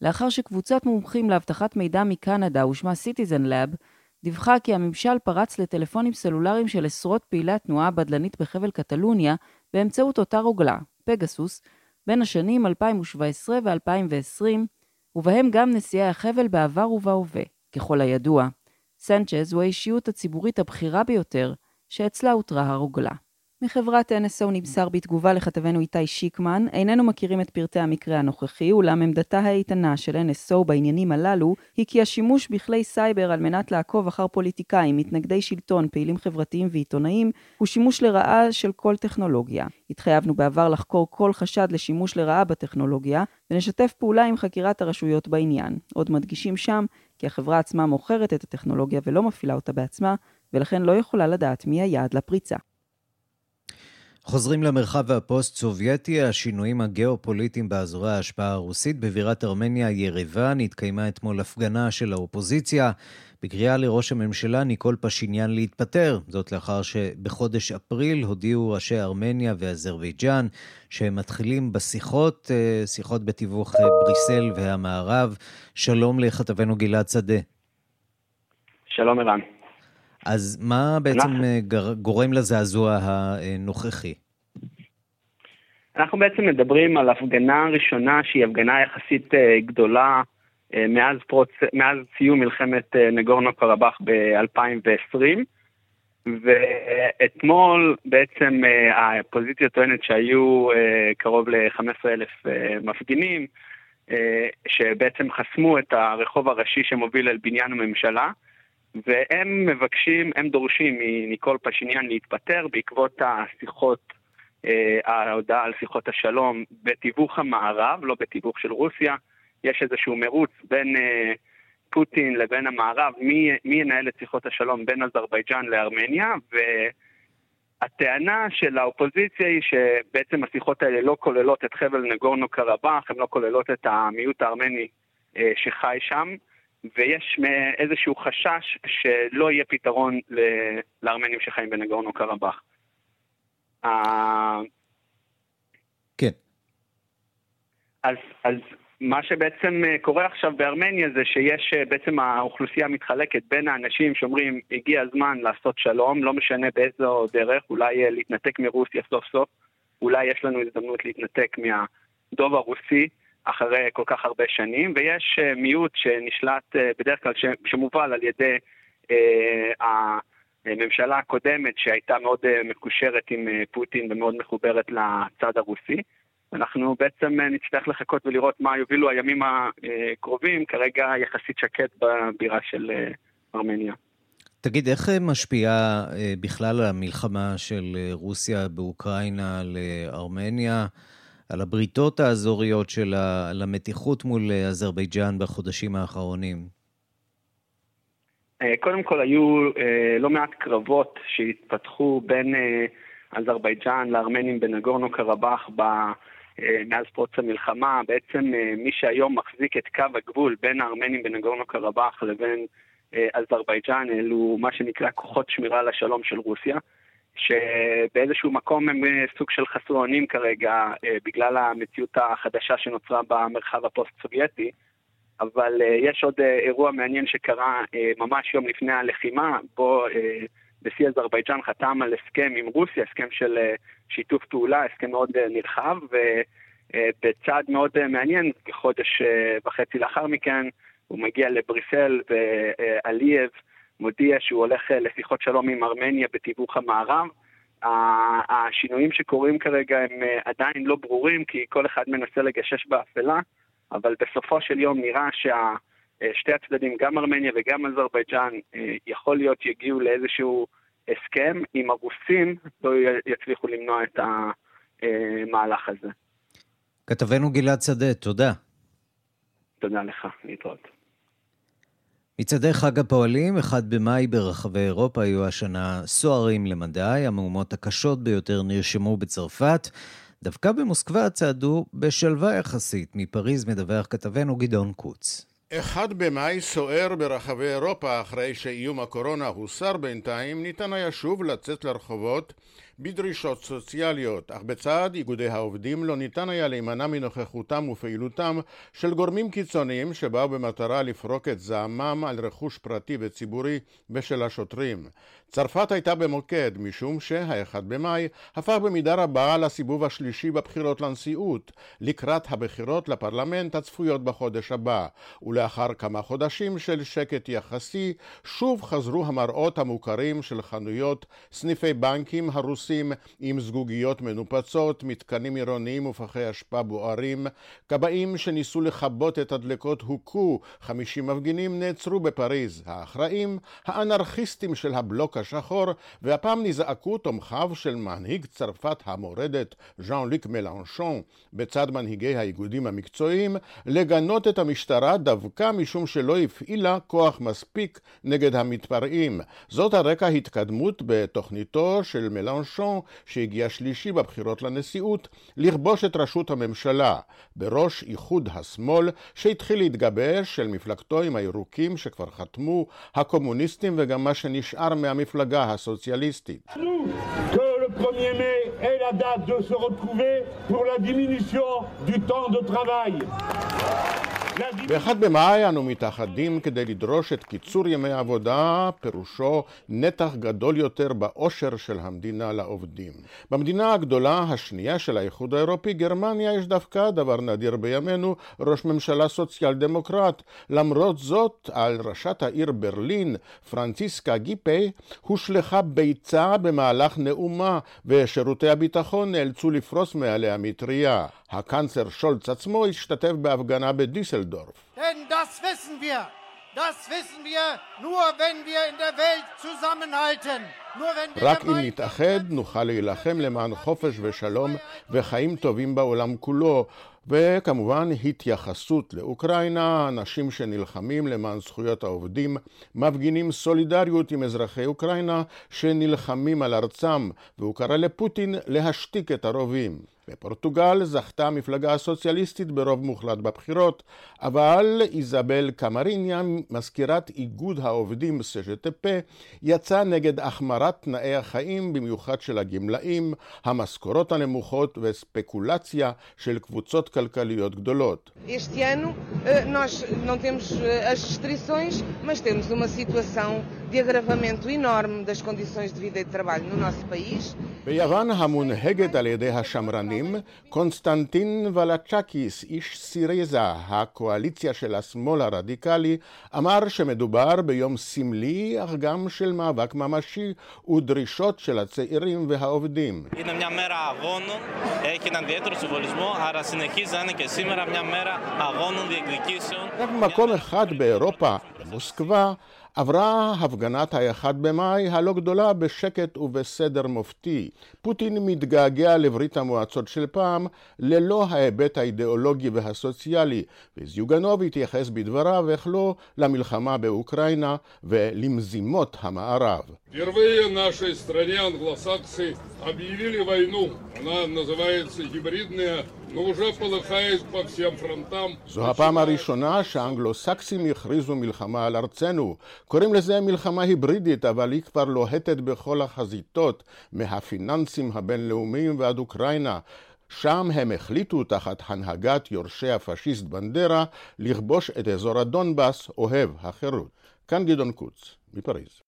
לאחר שקבוצת מומחים לאבטחת מידע מקנדה ושמה Citizen Lab, דיווחה כי הממשל פרץ לטלפונים סלולריים של עשרות פעילי התנועה הבדלנית בחבל קטלוניה באמצעות אותה רוגלה, פגסוס, בין השנים 2017 ו-2020, ובהם גם נשיאי החבל בעבר ובהווה. ככל הידוע, סנצ'ז הוא האישיות הציבורית הבכירה ביותר שאצלה הותרה הרוגלה. מחברת NSO נמסר בתגובה לכתבנו איתי שיקמן, איננו מכירים את פרטי המקרה הנוכחי, אולם עמדתה האיתנה של NSO בעניינים הללו, היא כי השימוש בכלי סייבר על מנת לעקוב אחר פוליטיקאים, מתנגדי שלטון, פעילים חברתיים ועיתונאים, הוא שימוש לרעה של כל טכנולוגיה. התחייבנו בעבר לחקור כל חשד לשימוש לרעה בטכנולוגיה, ונשתף פעולה עם חקירת הרשויות בעניין. עוד מדגישים שם, כי החברה עצמה מוכרת את הטכנולוגיה ולא מפעילה אותה בעצמה, ולכן לא יכולה לדעת מי היעד לפריצה. חוזרים למרחב הפוסט-סובייטי, השינויים הגיאופוליטיים באזורי ההשפעה הרוסית. בבירת ארמניה ירוון התקיימה אתמול הפגנה של האופוזיציה בקריאה לראש הממשלה ניקול פשיניאן להתפטר. זאת לאחר שבחודש אפריל הודיעו ראשי ארמניה ואזרבייג'אן שהם מתחילים בשיחות, אה, שיחות בתיווך אה, בריסל והמערב. שלום לכתבנו גלעד שדה. שלום ערן. אז מה בעצם אנחנו... גורם לזעזוע הנוכחי? אנחנו בעצם מדברים על הפגנה ראשונה שהיא הפגנה יחסית אה, גדולה אה, מאז, פרוץ, מאז סיום מלחמת אה, נגורנו קרבאח ב-2020. ואתמול בעצם האפוזיציה טוענת שהיו קרוב ל-15,000 מפגינים, שבעצם חסמו את הרחוב הראשי שמוביל אל בניין הממשלה. והם מבקשים, הם דורשים מניקול פשיניאן להתפטר בעקבות השיחות, אה, ההודעה על שיחות השלום בתיווך המערב, לא בתיווך של רוסיה. יש איזשהו מרוץ בין אה, פוטין לבין המערב, מי, מי ינהל את שיחות השלום בין אזרבייג'אן לארמניה, והטענה של האופוזיציה היא שבעצם השיחות האלה לא כוללות את חבל נגורנו קרבאח, הן לא כוללות את המיעוט הארמני אה, שחי שם. ויש איזשהו חשש שלא יהיה פתרון לארמנים שחיים בנגורנו קרבאח. כן. אז, אז מה שבעצם קורה עכשיו בארמניה זה שיש בעצם האוכלוסייה מתחלקת בין האנשים שאומרים הגיע הזמן לעשות שלום, לא משנה באיזו דרך, אולי להתנתק מרוסיה סוף סוף, אולי יש לנו הזדמנות להתנתק מהדוב הרוסי, אחרי כל כך הרבה שנים, ויש אה, מיעוט שנשלט אה, בדרך כלל, שמובל על ידי אה, הממשלה הקודמת שהייתה מאוד מקושרת עם פוטין ומאוד מחוברת לצד הרוסי. אנחנו בעצם נצטרך לחכות ולראות מה יובילו הימים הקרובים, כרגע יחסית שקט בבירה של ארמניה. תגיד, איך משפיעה בכלל המלחמה של רוסיה באוקראינה לארמניה? על הבריתות האזוריות על המתיחות מול אזרבייג'אן בחודשים האחרונים? קודם כל היו לא מעט קרבות שהתפתחו בין אזרבייג'אן לארמנים בנגורנו קרבאח מאז פרוץ המלחמה. בעצם מי שהיום מחזיק את קו הגבול בין הארמנים בנגורנו קרבאח לבין אזרבייג'אן אלו מה שנקרא כוחות שמירה על השלום של רוסיה. שבאיזשהו מקום הם סוג של חסרי אונים כרגע בגלל המציאות החדשה שנוצרה במרחב הפוסט-סובייטי. אבל אה, יש עוד אירוע מעניין שקרה ממש יום לפני הלחימה, בו נשיא אזרבייג'אן חתם על הסכם עם רוסיה, הסכם של שיתוף פעולה, הסכם מאוד נרחב, ובצעד מאוד מעניין, כחודש וחצי לאחר מכן, הוא מגיע לבריסל ואלייב מודיע שהוא הולך אה, לשיחות שלום עם ארמניה בתיווך המערב. השינויים שקורים כרגע הם אה, עדיין לא ברורים, כי כל אחד מנסה לגשש באפלה. אבל בסופו של יום נראה ששתי הצדדים, גם ארמניה וגם אזרבייג'אן, יכול להיות יגיעו לאיזשהו הסכם, אם הרוסים לא יצליחו למנוע את המהלך הזה. כתבנו גלעד שדה, תודה. תודה לך, להתראות. מצעדי חג הפועלים, 1 במאי ברחבי אירופה היו השנה סוערים למדי, המהומות הקשות ביותר נרשמו בצרפת. דווקא במוסקבה צעדו בשלווה יחסית. מפריז מדווח כתבנו גדעון קוץ. אחד במאי סוער ברחבי אירופה אחרי שאיום הקורונה הוסר בינתיים, ניתן היה שוב לצאת לרחובות בדרישות סוציאליות, אך בצד איגודי העובדים לא ניתן היה להימנע מנוכחותם ופעילותם של גורמים קיצוניים שבאו במטרה לפרוק את זעמם על רכוש פרטי וציבורי בשל השוטרים. צרפת הייתה במוקד משום שהאחד במאי הפך במידה רבה לסיבוב השלישי בבחירות לנשיאות לקראת הבחירות לפרלמנט הצפויות בחודש הבא ולאחר כמה חודשים של שקט יחסי שוב חזרו המראות המוכרים של חנויות, סניפי בנקים הרוסים עם זגוגיות מנופצות, מתקנים עירוניים ופחי אשפה בוערים, כבאים שניסו לכבות את הדלקות הוכו, 50 מפגינים נעצרו בפריז, האחראים האנרכיסטים של הבלוק השחור, והפעם נזעקו תומכיו של מנהיג צרפת המורדת, ז'אן ליק מלנשון, בצד מנהיגי האיגודים המקצועיים, לגנות את המשטרה דווקא משום שלא הפעילה כוח מספיק נגד המתפרעים. זאת הרקע התקדמות בתוכניתו של מלנשון, שהגיע שלישי בבחירות לנשיאות, לכבוש את ראשות הממשלה, בראש איחוד השמאל שהתחיל להתגבש של מפלגתו עם הירוקים שכבר חתמו, הקומוניסטים וגם מה שנשאר מהמפלגה. המפלגה הסוציאליסטית. est la date de se retrouver pour la diminution. ב-1 במאי אנו מתאחדים כדי לדרוש את קיצור ימי העבודה, פירושו נתח גדול יותר באושר של המדינה לעובדים. במדינה הגדולה השנייה של האיחוד האירופי, גרמניה, יש דווקא, דבר נדיר בימינו, ראש ממשלה סוציאל דמוקרט. למרות זאת, על ראשת העיר ברלין, פרנציסקה גיפה, הושלכה ביצה במהלך נאומה, ושירותי הביטחון נאלצו לפרוס מעליה מטריה. הקאנצלר שולץ עצמו השתתף בהפגנה בדיסלדורף. Denn das wissen wir. Das wissen wir nur, wenn wir in der Welt zusammenhalten. רק אם נתאחד נוכל להילחם למען חופש ושלום וחיים טובים בעולם כולו וכמובן התייחסות לאוקראינה, אנשים שנלחמים למען זכויות העובדים, מפגינים סולידריות עם אזרחי אוקראינה שנלחמים על ארצם, והוא קרא לפוטין להשתיק את הרובים. בפורטוגל זכתה המפלגה הסוציאליסטית ברוב מוחלט בבחירות, אבל איזבל קמריניה, מזכירת איגוד העובדים סז'טפה, יצאה נגד החמרת תנאי החיים, במיוחד של הגמלאים, המשכורות הנמוכות וספקולציה של קבוצות כלכליות גדולות. Este ano nós não temos as restrições, mas temos uma situação de agravamento enorme das condições de vida e de trabalho no nosso país. ביוון המונהגת על ידי השמרנים, קונסטנטין ולצ'קיס, איש סיריזה, הקואליציה של השמאל הרדיקלי, אמר שמדובר ביום סמלי, אך גם של מאבק ממשי ודרישות של הצעירים והעובדים. Είναι μια μέρα αγώνων, έχει έναν ιδιαίτερο συμβολισμό, άρα συνεχίζει να είναι και σήμερα μια μέρα αγώνων διεκδικήσεων. רק במקום אחד באירופה, במוסקבה, עברה הפגנת ה-1 במאי הלא גדולה בשקט ובסדר מופתי. פוטין מתגעגע לברית המועצות של פעם, ללא ההיבט האידיאולוגי והסוציאלי, וזיוגנוב התייחס בדבריו, איך לא, למלחמה באוקראינה ולמזימות המערב. Впервые нашей стране англосаксы объявили войну. Она называется гибридная, זו הפעם הראשונה שהאנגלו-סקסים הכריזו מלחמה על ארצנו. קוראים לזה מלחמה היברידית, אבל היא כבר לוהטת בכל החזיתות, מהפיננסים הבינלאומיים ועד אוקראינה. שם הם החליטו תחת הנהגת יורשי הפשיסט בנדרה לכבוש את אזור הדונבאס, אוהב החירות. כאן גדעון קוץ, מפריז.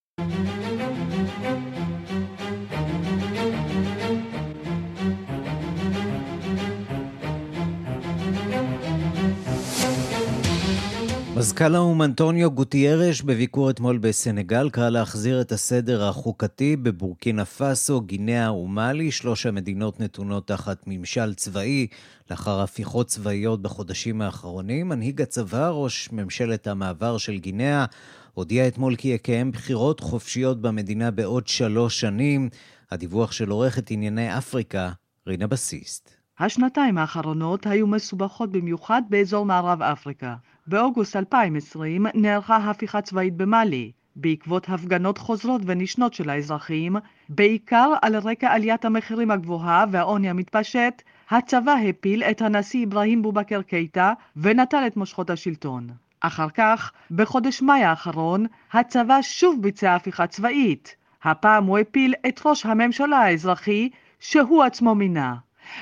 מזכ"ל האו"ם אנטוניו גוטיירש בביקור אתמול בסנגל קרא להחזיר את הסדר החוקתי בבורקינה פאסו, גינאה ומאלי, שלוש המדינות נתונות תחת ממשל צבאי לאחר הפיכות צבאיות בחודשים האחרונים. מנהיג הצבא, ראש ממשלת המעבר של גינאה, הודיע אתמול כי יקיים בחירות חופשיות במדינה בעוד שלוש שנים. הדיווח של עורכת ענייני אפריקה, רינה בסיסט. השנתיים האחרונות היו מסובכות במיוחד באזור מערב אפריקה. באוגוסט 2020 נערכה הפיכה צבאית במאלי, בעקבות הפגנות חוזרות ונשנות של האזרחים, בעיקר על רקע עליית המחירים הגבוהה והעוני המתפשט, הצבא הפיל את הנשיא אברהים בובקר קייטה ונטל את מושכות השלטון. אחר כך, בחודש מאי האחרון, הצבא שוב ביצע הפיכה צבאית. הפעם הוא הפיל את ראש הממשלה האזרחי, שהוא עצמו מינה.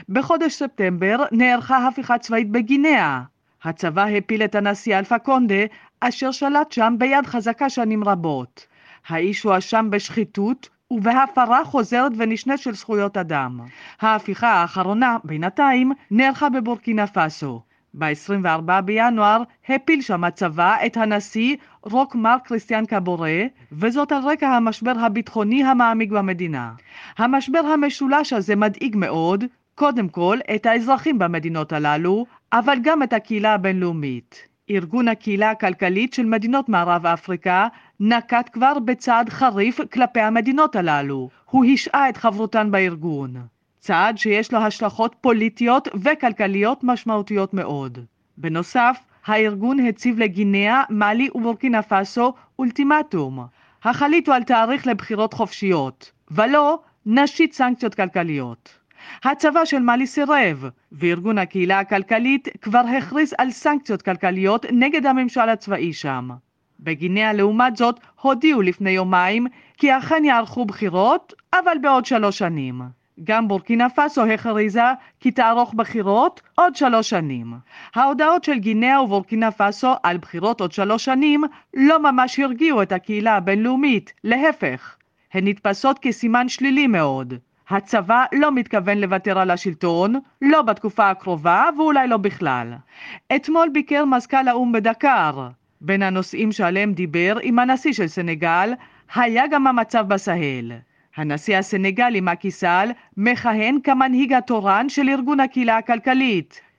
בחודש ספטמבר נערכה הפיכה צבאית בגינאה. הצבא הפיל את הנשיא אלפא קונדה, אשר שלט שם ביד חזקה שנים רבות. האיש הואשם בשחיתות ובהפרה חוזרת ונשנית של זכויות אדם. ההפיכה האחרונה, בינתיים, נערכה בבורקינה פאסו. ב-24 בינואר הפיל שם הצבא את הנשיא רוק מארק כריסטיאן קבורה, וזאת על רקע המשבר הביטחוני המעמיק במדינה. המשבר המשולש הזה מדאיג מאוד, קודם כל את האזרחים במדינות הללו, אבל גם את הקהילה הבינלאומית. ארגון הקהילה הכלכלית של מדינות מערב אפריקה נקט כבר בצעד חריף כלפי המדינות הללו. הוא השעה את חברותן בארגון. צעד שיש לו השלכות פוליטיות וכלכליות משמעותיות מאוד. בנוסף, הארגון הציב לגינאה, מאלי ובורקינה פאסו אולטימטום. החליטו על תאריך לבחירות חופשיות, ולא נשית סנקציות כלכליות. הצבא של מאלי סירב, וארגון הקהילה הכלכלית כבר הכריז על סנקציות כלכליות נגד הממשל הצבאי שם. בגינאה לעומת זאת הודיעו לפני יומיים כי אכן יערכו בחירות, אבל בעוד שלוש שנים. גם בורקינה פאסו הכריזה כי תערוך בחירות עוד שלוש שנים. ההודעות של גינאה ובורקינה פאסו על בחירות עוד שלוש שנים לא ממש הרגיעו את הקהילה הבינלאומית, להפך. הן נתפסות כסימן שלילי מאוד. הצבא לא מתכוון לוותר על השלטון, לא בתקופה הקרובה ואולי לא בכלל. אתמול ביקר מזכ"ל האו"ם בדקר. בין הנושאים שעליהם דיבר עם הנשיא של סנגל, היה גם המצב בסהל. הנשיא הסנגלי מקיסל מכהן כמנהיג התורן של ארגון הקהילה הכלכלית.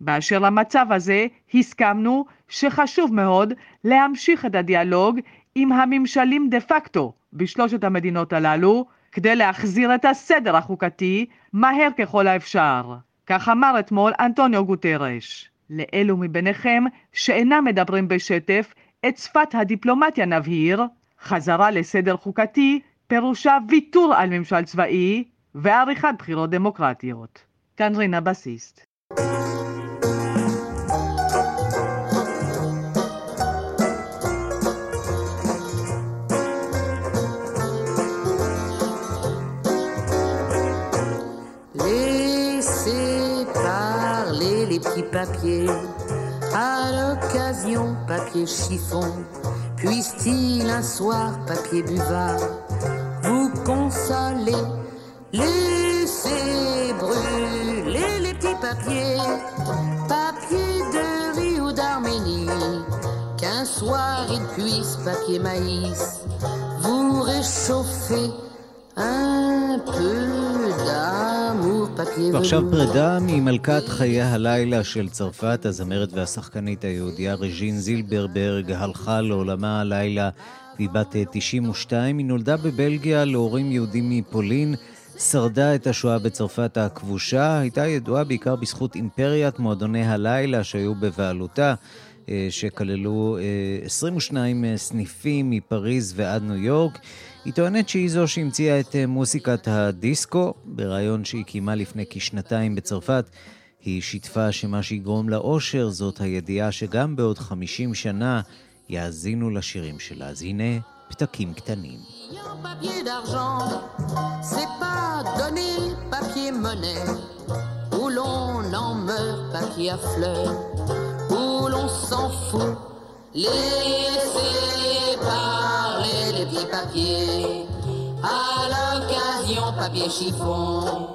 באשר למצב הזה, הסכמנו שחשוב מאוד להמשיך את הדיאלוג עם הממשלים דה פקטו בשלושת המדינות הללו, כדי להחזיר את הסדר החוקתי מהר ככל האפשר. כך אמר אתמול אנטוניו גוטרש. לאלו מביניכם שאינם מדברים בשטף, את שפת הדיפלומטיה נבהיר, חזרה לסדר חוקתי פירושה ויתור על ממשל צבאי ועריכת בחירות דמוקרטיות. כאן רינה בסיסט. Papiers, à l'occasion papier chiffon, puisse-t-il un soir, papier buvard, vous consoler, laissez brûler les petits papiers, papier de riz ou d'Arménie, qu'un soir il puisse, papier maïs, vous réchauffer papier ועכשיו פרידה ממלכת חיי הלילה של צרפת, הזמרת והשחקנית היהודייה רג'ין זילברברג הלכה לעולמה הלילה והיא בת 92. היא נולדה בבלגיה להורים יהודים מפולין, שרדה את השואה בצרפת הכבושה, הייתה ידועה בעיקר בזכות אימפריית מועדוני הלילה שהיו בבעלותה. אה, שכללו 22 אה, סניפים מפריז ועד ניו יורק. היא טוענת שהיא זו שהמציאה את אה, מוסיקת הדיסקו, בריאיון שהיא קיימה לפני כשנתיים בצרפת. היא שיתפה שמה שיגרום לאושר זאת הידיעה שגם בעוד 50 שנה יאזינו לשירים שלה. אז הנה פתקים קטנים. fout. Laissez parler les petits papiers, à l'occasion papier chiffon,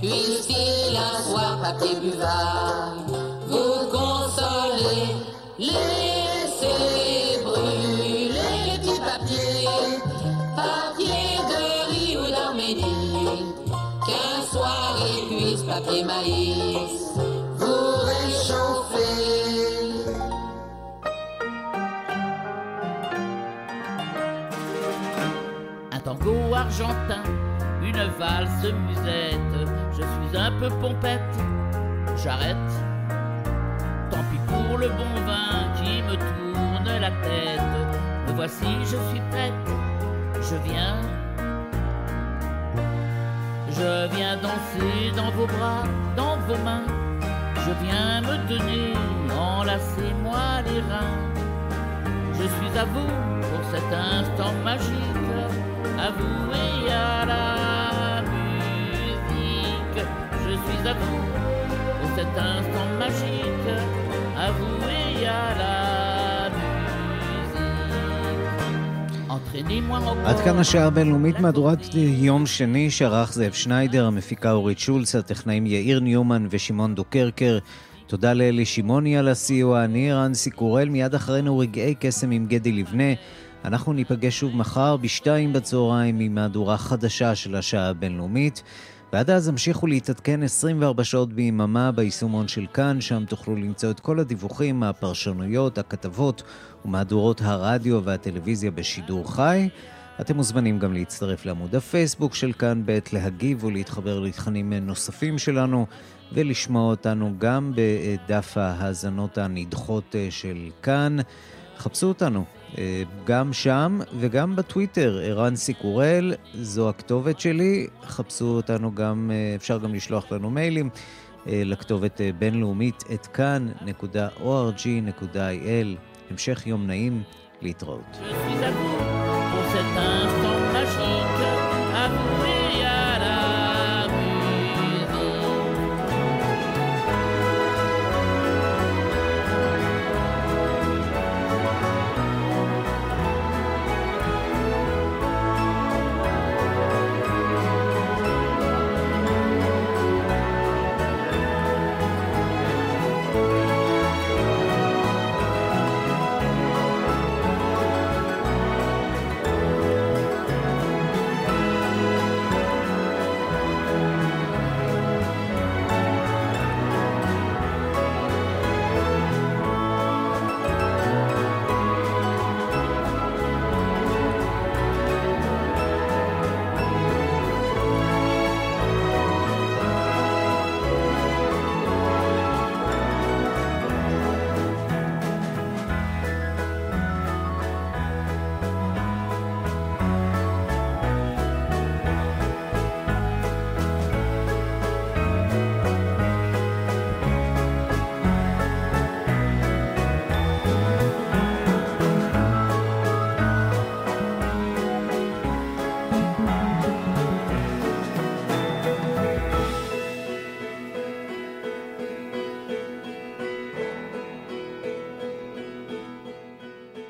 puisse-t-il un soir papier buvard. Vous consoler. Laissez brûler les petits papiers, papier de riz ou d'Arménie, qu'un soir il puisse papier maïs argentin, une valse musette. Je suis un peu pompette, j'arrête. Tant pis pour le bon vin qui me tourne la tête. Me voici, je suis prête, je viens. Je viens danser dans vos bras, dans vos mains. Je viens me donner, enlacez-moi les reins. Je suis à vous pour cet instant magique à vous et à la musique. Je suis à vous pour cet instant magique, à vous et à la musique. עד כאן השעה הבינלאומית מהדורת יום שני שערך זאב שניידר, המפיקה אורית שולץ, הטכנאים יאיר ניומן ושמעון דוקרקר. תודה לאלי שמעוני על הסיוע, אני רנסי קורל, מיד אחרינו רגעי קסם עם גדי לבנה. אנחנו ניפגש שוב מחר בשתיים בצהריים עם מהדורה חדשה של השעה הבינלאומית. ועד אז המשיכו להתעדכן 24 שעות ביממה ביישומון של כאן, שם תוכלו למצוא את כל הדיווחים, הפרשנויות, הכתבות ומהדורות הרדיו והטלוויזיה בשידור חי. אתם מוזמנים גם להצטרף לעמוד הפייסבוק של כאן ב', להגיב ולהתחבר לתכנים נוספים שלנו ולשמוע אותנו גם בדף ההאזנות הנדחות של כאן. חפשו אותנו אה, גם שם וגם בטוויטר, ערן סיקורל, זו הכתובת שלי. חפשו אותנו גם, אה, אפשר גם לשלוח לנו מיילים אה, לכתובת בינלאומית את כאן.org.il. המשך יום נעים, להתראות. Je suis à cet instant magique, à vous